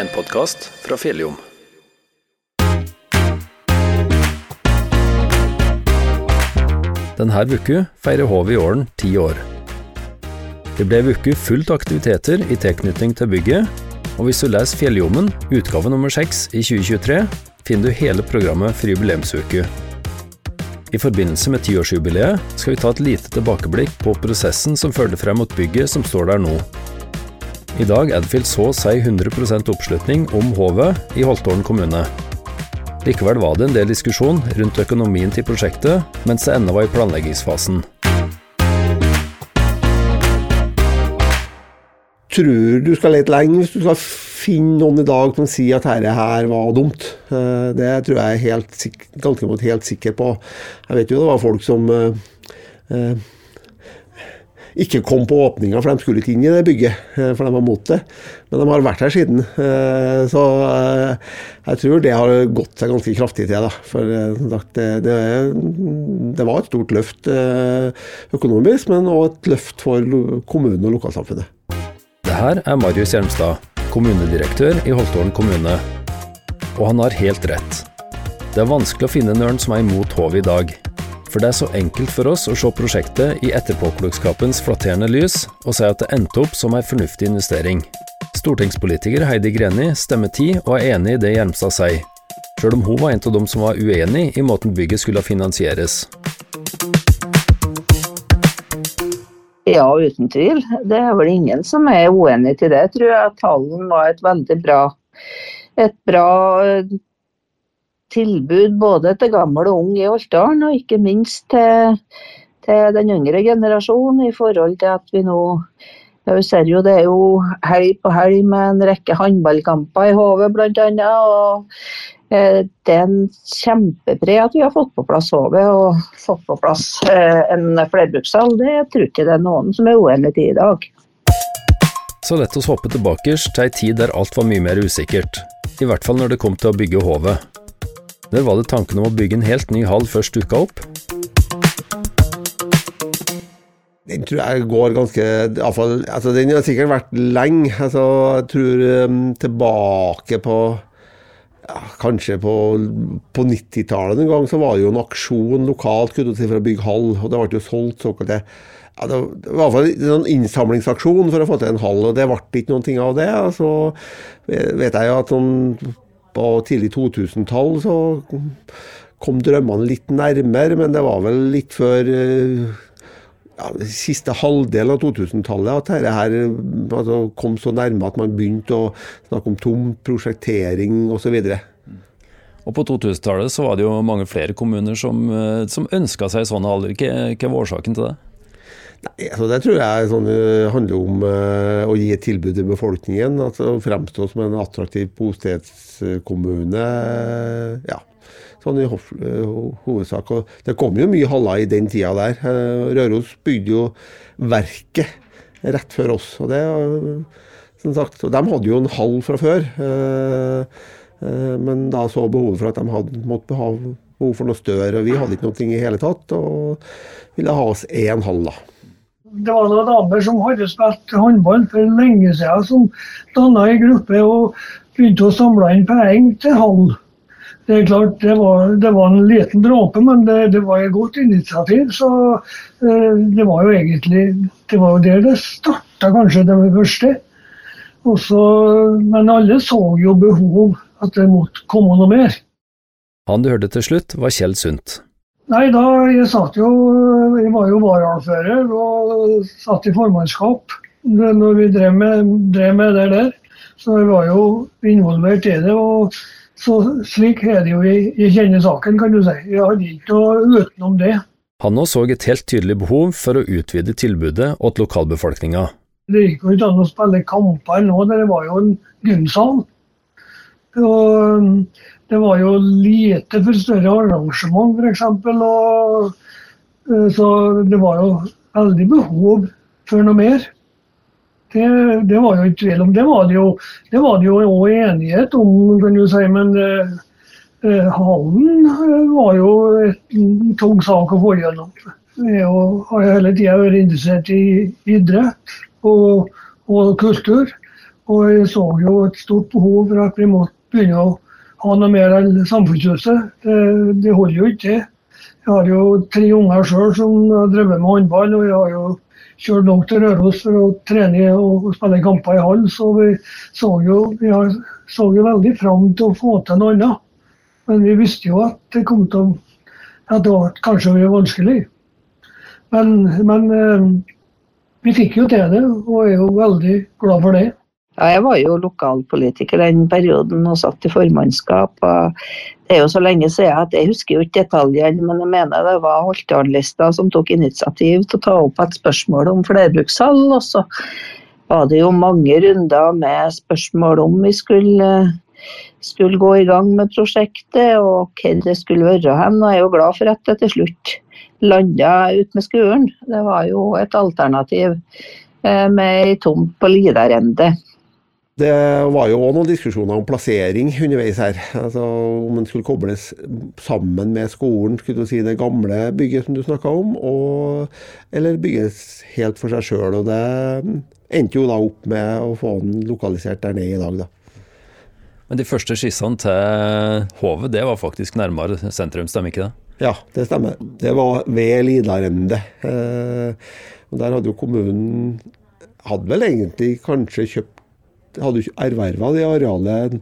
en podkast fra Fjelljom. Denne uka feirer Håvet i Ålen ti år. Det ble uke fullt aktiviteter i tilknytning til bygget, og hvis du leser Fjelljommen, utgave nummer seks i 2023, finner du hele programmet for jubileumsuke. I forbindelse med tiårsjubileet skal vi ta et lite tilbakeblikk på prosessen som førte frem mot bygget som står der nå. I dag er det så si 100% oppslutning om hovet i Holtålen kommune. Likevel var det en del diskusjon rundt økonomien til prosjektet, mens det ennå var i planleggingsfasen. Tror du skal lete lenge hvis du skal finne noen i dag som sier at dette her var dumt. Eh, det tror jeg er helt, ganske helt sikker på. Jeg vet jo det var folk som eh, eh ikke kom på åpninga, for de skulle ikke inn i det bygget. Eh, for de var mot det. Men de har vært her siden. Eh, så eh, jeg tror det har gått seg ganske kraftig til. For det, var et stort løft økonomisk, men òg et løft for kommunen og lokalsamfunnet. Det her er Marius Hjelmstad, kommunedirektør i Holtålen kommune. Og han har helt rett. Det er vanskelig å finne en ørn som er imot HV i dag. For det er så enkelt for oss å se prosjektet i etterpåklokskapens flatterende lys, og si at det endte opp som ei fornuftig investering. Stortingspolitiker Heidi Greni stemmer ti og er enig i det Hjelmstad sier, sjøl om hun var en av dem som var uenig i måten bygget skulle finansieres. Ja, uten tvil. Det er vel ingen som er uenig til det, tror jeg. Tallen var et veldig bra, et bra tilbud både til gammel og ung i Holtdalen, og ikke minst til, til, den yngre generasjonen i forhold til at vi nå ja, vi ser jo Det er jo helg på helg med en rekke håndballkamper i HV bl.a. Og eh, det er en kjempepre at vi har fått på plass HV og fått på plass eh, en flerbrukshall. Det tror ikke det er noen som er uenig i i dag. Så lett oss hoppe tilbake til ei tid der alt var mye mer usikkert. I hvert fall når det kom til å bygge Hovet. Når var det tanken om å bygge en helt ny hall først dukka opp? Den tror jeg går ganske iallfall, altså Den har sikkert vært lenge. Altså, jeg tror um, tilbake på ja, Kanskje på, på 90-tallet en gang så var det jo en aksjon lokalt si, for å bygge hall. og Det ble jo solgt såkalte ja, det var i hvert fall en innsamlingsaksjon for å få til en hall, og det ble ikke noen ting av det. Så vet jeg jo at sånn på tidlig 2000-tall så kom drømmene litt nærmere, men det var vel litt før eh, ja, siste halvdel av 2000-tallet at dette her altså, kom så nærme at man begynte å snakke om tom prosjektering osv. Og På 2000-tallet så var det jo mange flere kommuner som, eh, som ønska seg sånne alder. Hva var årsaken til det? Nei, altså Det tror jeg sånn, eh, handler om uh, å gi et tilbud til befolkningen. altså Fremstå som en attraktiv bostedskommune. ja, sånn i uh, hovedsak. Og det kom jo mye haller i den tida der. Uh, Røros bygde jo verket rett før oss. og det som sagt, og De hadde jo en hall fra før. men da så behovet for at de hadde, måtte ha behov for noe større. og Vi hadde ikke noe i hele tatt, og ville ha oss én hall. da. Det var noen damer som hadde spilt håndball for lenge siden, som danna en gruppe og begynte å samle inn penger til hallen. Det er klart, det var, det var en liten dråpe, men det, det, var et godt initiativ. Så eh, det var jo egentlig Det var jo der det starta, kanskje, det første. Også, men alle så jo behov, at det måtte komme noe mer. Han du hørte til slutt, var Kjell Sundt. Nei, da jeg satt jo Jeg var jo varaordfører og satt i formannskap når vi drev med, drev med, det der. Så jeg var jo involvert i det. og så Slik er det jo i, i saken, kan du si. Jeg hadde ikke noe utenom det. Han nå så et helt tydelig behov for å utvide tilbudet åt lokalbefolkninga. Det gikk jo ikke an å spille kamper nå, det var jo en gymsal. Og det var jo lite for større arrangement, f.eks. Eh, så det var jo veldig behov for noe mer. Det, det var jo ikke tvil om. Det var det jo det var det jo òg enighet om, kan du si. Men eh, eh hallen eh, var jo en tung sak å få gjennom. Jeg har hele tida vært interessert i idrett og, og kultur. Og jeg så jo et stort behov for at vi måtte begynne å ha noe mer enn Samfunnshuset. Det, det holder jo ikke. Jeg har jo tre unger sjøl som har drevet med håndball, og jeg har jo kjørt langt til Røros for å trene og spille kamper i hall. Så vi så jo, vi så jo veldig fram til å få til noe annet. Men vi visste jo at det kom til å at det var kanskje var vanskelig. Men, men eh, vi fikk jo til det, og er jo veldig glad for det. Ja, jeg var jo lokalpolitiker den perioden og satt i formannskap. Det er jo så lenge siden at jeg husker jo ikke detaljene, men jeg mener det var Holtdal-lista som tok initiativ til å ta opp et spørsmål om flerbrukshall. Og så var det jo mange runder med spørsmål om vi skulle, skulle gå i gang med prosjektet, og hvor det skulle være hen. Og jeg er jo glad for at det til slutt landa ut med skolen. Det var jo et alternativ eh, med ei tomt på Lidarende. Det var jo òg noen diskusjoner om plassering underveis her. Altså Om den skulle kobles sammen med skolen, skulle du si det gamle bygget som du snakka om, og, eller bygges helt for seg sjøl. Og det endte jo da opp med å få den lokalisert der nede i dag, da. Men de første skissene til Hovet, det var faktisk nærmere sentrum, stemmer ikke det? Ja, det stemmer. Det var ved Lidarende. Eh, og der hadde jo kommunen hadde vel egentlig kanskje kjøpt hadde jo erverva det arealet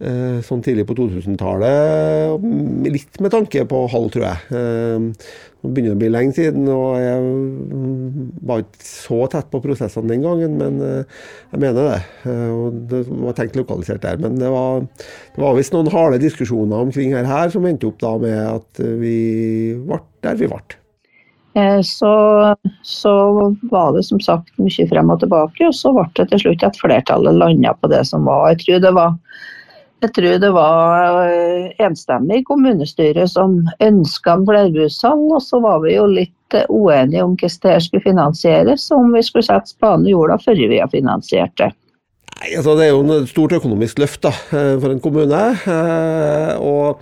eh, sånn tidlig på 2000-tallet. Litt med tanke på halv, tror jeg. Eh, nå begynner det å bli lenge siden, og jeg var ikke så tett på prosessene den gangen, men eh, jeg mener det. Og det var tenkt lokalisert der. Men det var, var visst noen harde diskusjoner omkring her, her som endte opp da med at vi ble der vi ble. Eh, så, så, var det som sagt mye frem og tilbake, og så ble det til slutt at flertallet landa på det som var. Jeg tror det var, tror det var eh, enstemmig kommunestyre som ønska en flerbrukshall, og så var vi jo litt eh, uenige om hvordan det skulle finansieres, om vi skulle sette spaden i jorda før vi har finansiert det. Nei, altså Det er jo et stort økonomisk løft da, for en kommune. og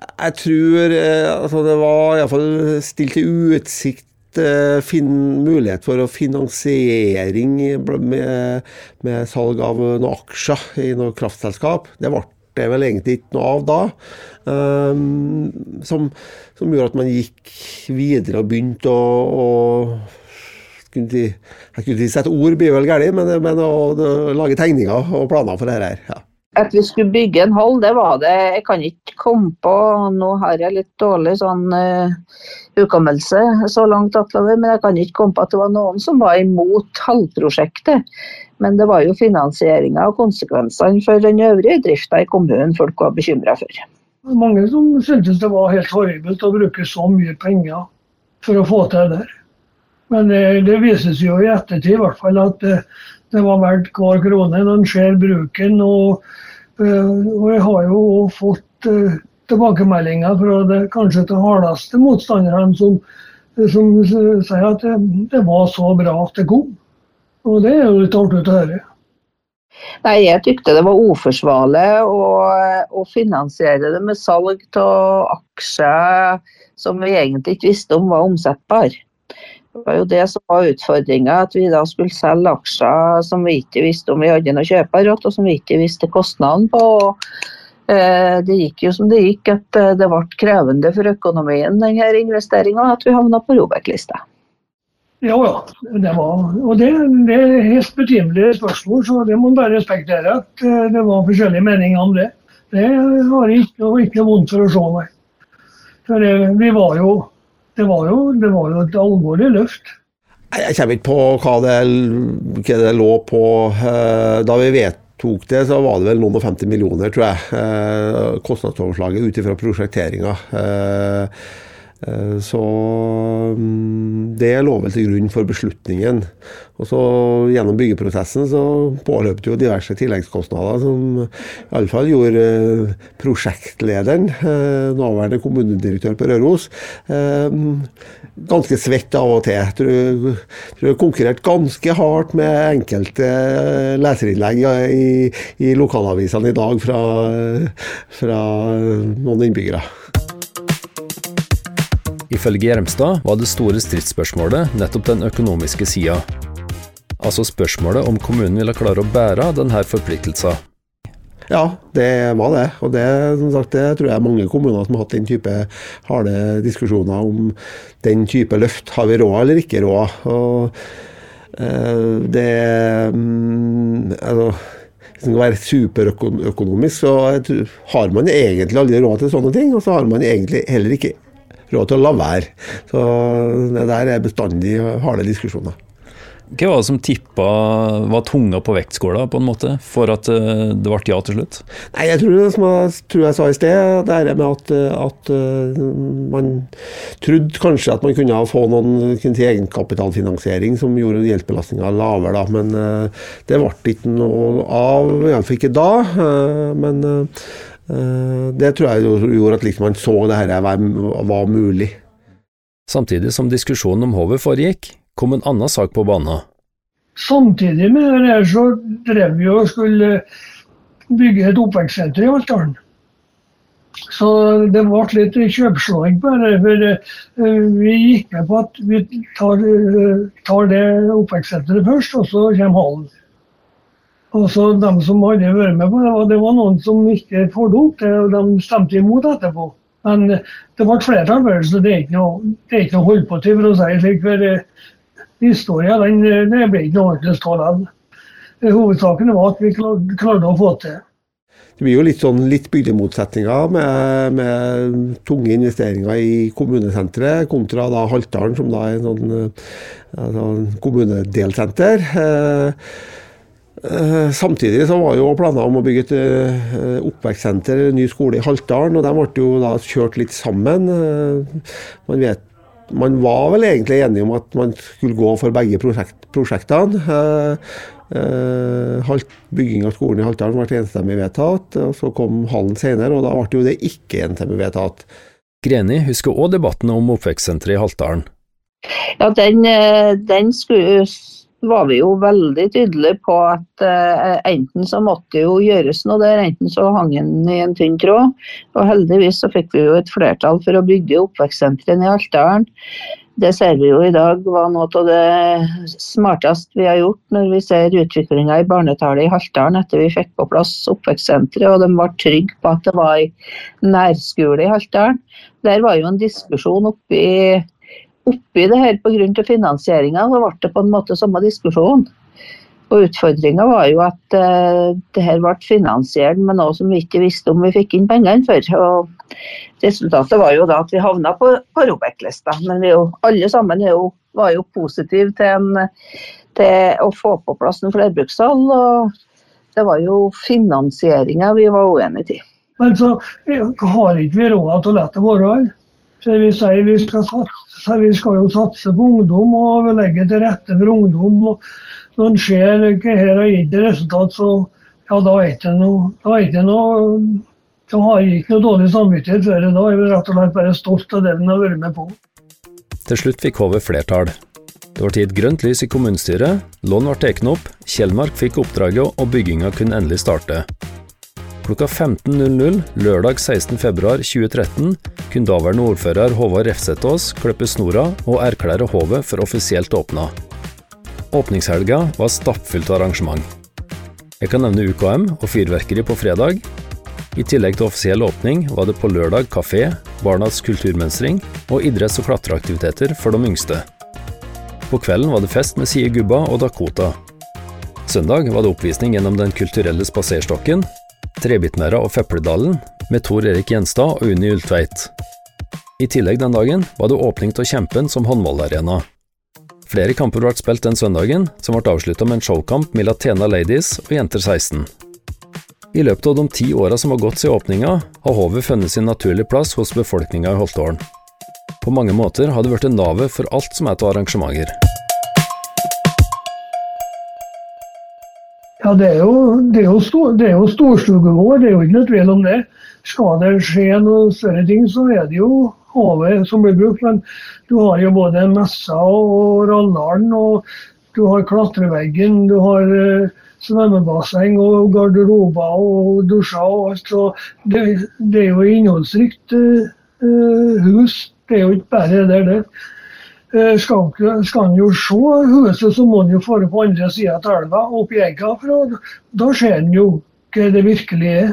jeg tror eh, altså det var iallfall stilt i utsikt eh, mulighet for finansiering med, med, salg av noen aksjer i noe kraftselskap. Det ble det vel egentlig ikke noe av da. Um, som, som, gjorde at man gikk videre og begynte å, å skulle jeg skulle ikke sette ord blir vel galt, men, men å, å, lage tegninger og planer for dette her. Ja. At vi skulle bygge en hall, det var det. Jeg kan ikke komme på Nå har jeg litt dårlig sånn uh, så langt atlover, men jeg kan ikke komme på at det var noen som var imot hallprosjektet. Men det var jo finansieringa og konsekvensene for den øvrige drifta i kommunen folk var bekymra for. Mange som syntes det var helt horribelt å bruke så mye penger for å få til det. Men det, det vises jo i ettertid i hvert fall at det, det var verdt hver krone når en ser bruken. Og, eh, og, jeg har jo fått uh, tilbakemeldinger fra det kanskje de hardeste motstanderne som, som sier at det, det, var så bra at det kom. Og det er jo litt artig å høre. Nei, Jeg tykte det var uforsvarlig å, å finansiere det med salg av aksjer som vi egentlig ikke visste om var omsettbare. Det var jo det som var utfordringa, at vi da skulle selge aksjer som vi ikke visste om vi hadde noe kjøper og som vi ikke visste kostnaden på. Eh, det gikk jo som det gikk, at eh, det ble krevende for økonomien denne investeringa, at vi havna på Robek-lista. Ja ja, det var, og det, det er helt betimelige spørsmål, så det må man bare respektere at eh, det var forskjellige meninger om det. Det har jeg ikke, ikke vondt for å se, meg. For vi var jo det var jo, det var jo et alvorlig løft. Jeg kommer ikke på hva det, hva det lå på. Eh, da vi vedtok det, så var det vel noen og 50 millioner, tror jeg. Eh, kostnadsoverslaget ut ifra prosjekteringa. Eh, så mm, det lå vel til grunn for beslutningen. Og så Gjennom byggeprosessen så påløp det jo diverse tilleggskostnader, som iallfall gjorde prosjektlederen, nåværende kommunedirektør på Røros, ganske svett av og til. Jeg tror, tror jeg konkurrerte ganske hardt med enkelte leserinnlegg i, i lokalavisene i dag fra, fra noen innbyggere. Ifølge Gjermstad var det store stridsspørsmålet nettopp den økonomiske sida. altså spørsmålet om kommunen ville klare å bære denne forpliktelsen. Ja, det var det. Og det, sagt, det tror jeg mange kommuner som har hatt den type harde diskusjoner om den type løft. Har vi råd eller ikke råd? Og øh, det mm, altså, Hvis det skal være superøkonomisk, så har man egentlig aldri råd til sånne ting. Og så har man egentlig heller ikke råd til å la være. Så det der er bestandig harde diskusjoner. Hva var det som tippa var tunga på vektskåla, på en måte, for at eh, det ble ja til slutt? Nei, Jeg tror det som jeg, tror jeg sa i sted, det er med at, at uh, man trodde kanskje at man kunne få noen si, egenkapitalfinansiering som gjorde gjeldsbelastninga lavere, da. Men det ble ikke noe av, iallfall ikke da. Men det tror jeg gjorde at liksom man så det her var, var mulig. Samtidig som diskusjonen om hovet foregikk, kom en annen sak på banen. Samtidig med det her så drev vi og skulle bygge et oppvekstsenter i Haltdalen. Så det ble litt kjøpslåing på det. For eh, vi gikk med på at vi tar, eh, tar det oppvekstsenteret først, og så kommer hallen. Og så De som hadde vært med på det, det var noen som ikke opp det, og de stemte imot etterpå. Men det ble flertall for det, så det er ikke noe, er ikke noe å holde på til, for å si det slik. for eh, historien det ble ikke noe ordentlig av den. Hovedsaken var at vi klarte å få til. Det blir jo litt sånn litt bygdemotsetninger med, med tunge investeringer i kommunesenteret kontra da Haltdalen, som da er en sånn altså, kommunedelsenter. Eh, eh, Samtidig så var jo planer om å bygge et eh, oppvekstsenter, en ny skole i Haltdalen. og De ble jo da kjørt litt sammen. Man vet man var vel egentlig enige om at man skulle gå for begge prosjekt, prosjektene. Eh, eh, bygging av skolen i Haltdalen ble enstemmig vedtatt. og Så kom hallen senere, og da ble jo det ikke enstemmig vedtatt. Greni husker òg debatten om oppvekstsenteret i Haltdalen. Ja, den, eh, den skulle var vi jo veldig tydelige på at eh, enten så måtte jo gjøres noe der, enten så hang den i en tynn tråd. Og heldigvis så fikk vi jo et flertall for å bygge oppvekstsenteret i Altdalen. Det ser vi jo i dag var noe av det smarteste vi har gjort når vi ser utviklinga i barnetallet i Haltdalen etter vi fikk på plass oppvekstsenteret og de var trygge på at det var ei nærskole i Haltdalen. Der var jo en diskusjon oppe i oppi det her pga. finansieringa, så ble det på en måte samme diskusjon. Og Utfordringa var jo at uh, det her ble finansiert med noe som vi ikke visste om vi fikk inn pengene for. og Resultatet var jo da at vi havna på, på Robek-lista. Men jo, alle sammen jo, var jo positive til, en, til, å få på plass en flerbrukshall. Og det var jo finansieringa vi var uenige i. Men så har ikke vi råd til å la det være. Så vi sier vi skal satse så vi skal jo satse på ungdom og legge til rette for ungdom. og Når en ser hva her har gitt resultat, så ja, da er det noe, da er det noe da har jeg ikke noe dårlig samvittighet det. Da er vi rett og slett bare stolt av det en har vært med på. Til slutt fikk HV flertall. Det ble gitt grønt lys i kommunestyret, lån ble tatt opp, Kjellmark fikk oppdraget og bygginga kunne endelig starte. Klokka 15.00 lørdag 16.2.2013 kunne daværende ordfører Håvard Refsetås klippe snora og erklære hovet for offisielt åpna. Åpningshelga var stappfullt arrangement. Jeg kan nevne UKM og fyrverkeri på fredag. I tillegg til offisiell åpning var det på lørdag kafé, Barnas kulturmønstring og idretts- og klatreaktiviteter for de yngste. På kvelden var det fest med Sie Gubba og Dakota. Søndag var det oppvisning gjennom Den kulturelle spaserstokken, Trebitmæra og Fepledalen med Tor Erik Gjenstad og Unni Ultveit. I tillegg den dagen var det åpning av Kjempen som håndballarena. Flere kamper ble spilt den søndagen, som ble avslutta med en showkamp mellom Tena Ladies og Jenter 16. I løpet av de ti åra som har gått siden åpninga, har hovet funnet sin naturlige plass hos befolkninga i Holtålen. På mange måter har det blitt navet for alt som er av arrangementer. Ja, det er jo, det jo, stor, det er vår, det er jo ikke noe tvil om det. Skal det skje noen større ting, så er det jo havet som blir brukt. Men du har jo både Messa og Ralldalen, og du har klatreveggen, du har uh, svømmebasseng og garderober og dusjer og alt. Så det, det er jo innholdsrikt uh, hus. Det er jo ikke bare det der. Eh, skal, skal han jo se huset, så må han jo fare på andre sida av elva, opp i egga. For da ser han jo hva det virkelig er.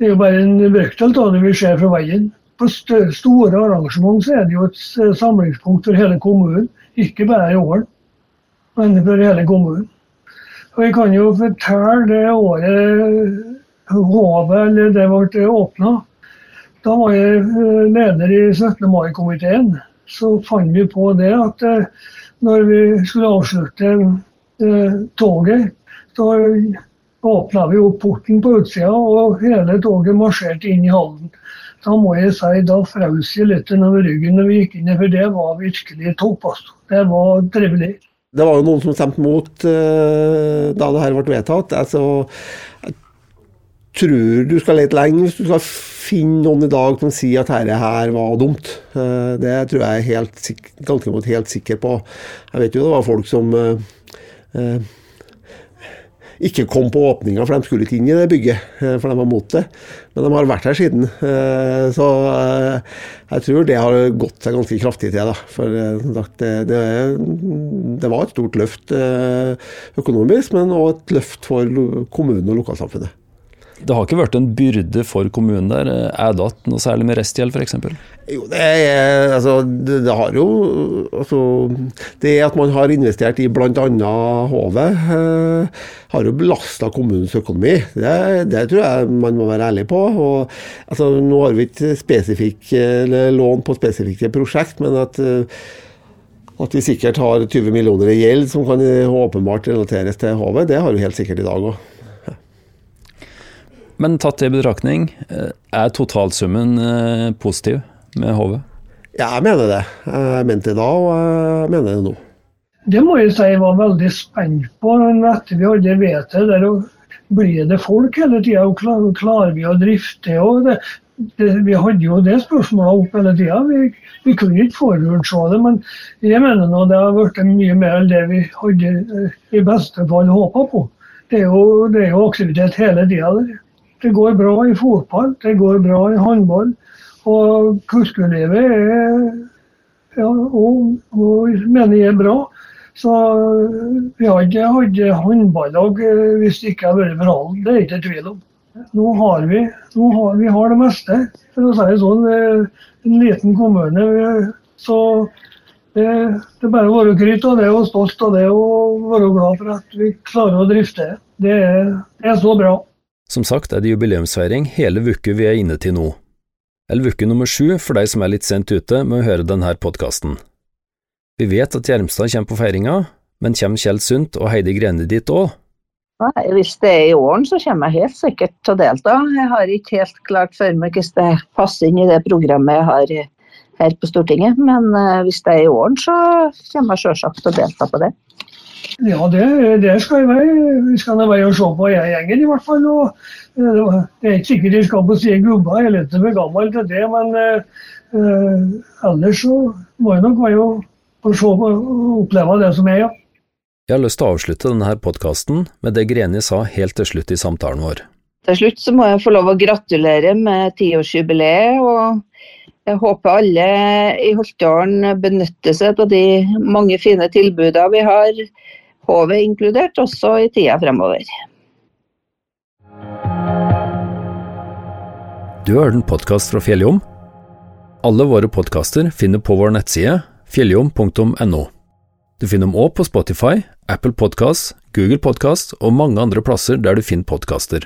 Det er jo bare en brøkdel av det vi ser fra veien. På store arrangement så er det jo et samlingspunkt for hele kommunen, ikke bare i Ålen, men for hele kommunen. Og Jeg kan jo fortelle det året hovet eller det ble åpna. Da var jeg leder i 17. mai-komiteen så fant vi på det at eh, når vi skulle avslutte eh, toget, så åpna vi opp porten på utsida, og hele toget marsjerte inn i hallen. Da må jeg si da frøs jeg litt over ryggen når vi gikk inn, for det var virkelig topp. Altså. Det var trivelig. Det var jo noen som stemte mot uh, da det her ble vedtatt. Altså, tror du skal lete lenge hvis du skal finne noen i dag som sier at dette her var dumt. Eh, det tror jeg er helt, ganske godt helt sikker på. Jeg vet jo det var folk som eh, eh, ikke kom på åpninga, for de skulle ikke inn i det bygget, for de var mot det. Men de har vært her siden. Så jeg tror det har gått seg ganske kraftig til. Da. For det, det, det var et stort løft økonomisk, men òg et løft for kommunen og lokalsamfunnet. Det har ikke vært en byrde for kommunen der? Er det noe særlig med restgjeld f.eks.? Jo, det er altså, det, det, har jo altså, Det at man har investert i bl.a. Hovet, eh, har jo belasta kommunens økonomi. Det, det, tror jeg man må være ærlig på. Og, altså, nå har vi ikke lån på spesifikke prosjekt, men at at vi sikkert har 20 millioner i gjeld som kan åpenbart relateres til Hovet, det har vi helt sikkert i dag òg. Men tatt i betraktning, eh, er totalsummen eh, positiv med HV? Ja, jeg mener det. Jeg mente det da, og jeg mener det nå. Det må jeg si jeg var veldig spent på etter vi hadde det, der. Blir det folk hele tida, og klarer vi å drifte? Og det, det, vi hadde jo det spørsmålet opp hele tida. Vi, vi, kunne ikke forutse det, men jeg mener nå det har blitt mye mer enn det vi hadde eh, i beste fall håpa på. Det er, jo, det er jo aktivitet hele tida. Det går bra i fotball, det går bra i håndball. Og kulturlivet er ja, og, og mener jeg er bra. Så vi hadde hatt håndballag eh, hvis det ikke hadde vært for hallen. Det er ikke tvil om. Nå har vi, nå har, vi har det meste, for å si det sånn. En liten kommune. Så det, det er bare å være kryt av det og stolt av det og være glad for at vi klarer å drifte. Det er, det er så bra. Som sagt er det jubileumsfeiring hele uka vi er inne til nå. Eller uke nummer sju for deg som er litt sent ute med å høre denne podkasten. Vi vet at Gjermstad kommer på feiringa, men kommer Kjell Sundt og Heidi Greni dit òg? Nei, Hvis det er i åren, så kommer jeg helt sikkert til å delta. Jeg har ikke helt klart for meg hvordan det passer inn i det programmet jeg har her på Stortinget. Men eh, hvis det er i åren, så kommer jeg selvsagt til å delta på det. Ja, det, det skal jeg vi skal være og se på gjengen i hvert fall. Og, eh, det er ikke sikkert jeg skal på si gubba, jeg er litt for gammel til det. Men uh, ellers så må jeg nok være og se og oppleve det som er, ja. Jeg har lyst til å avslutte denne podkasten med det Greni sa helt til slutt i samtalen vår. Til slutt så må jeg få lov å gratulere med tiårsjubileet. og jeg håper alle i Holtdalen benytter seg av de mange fine tilbudene vi har HV inkludert, også i tida fremover. Du har hørt en podkast fra Fjelljom. Alle våre podkaster finner på vår nettside fjelljom.no. Du finner dem òg på Spotify, Apple Podkast, Google Podkast og mange andre plasser der du finner podkaster.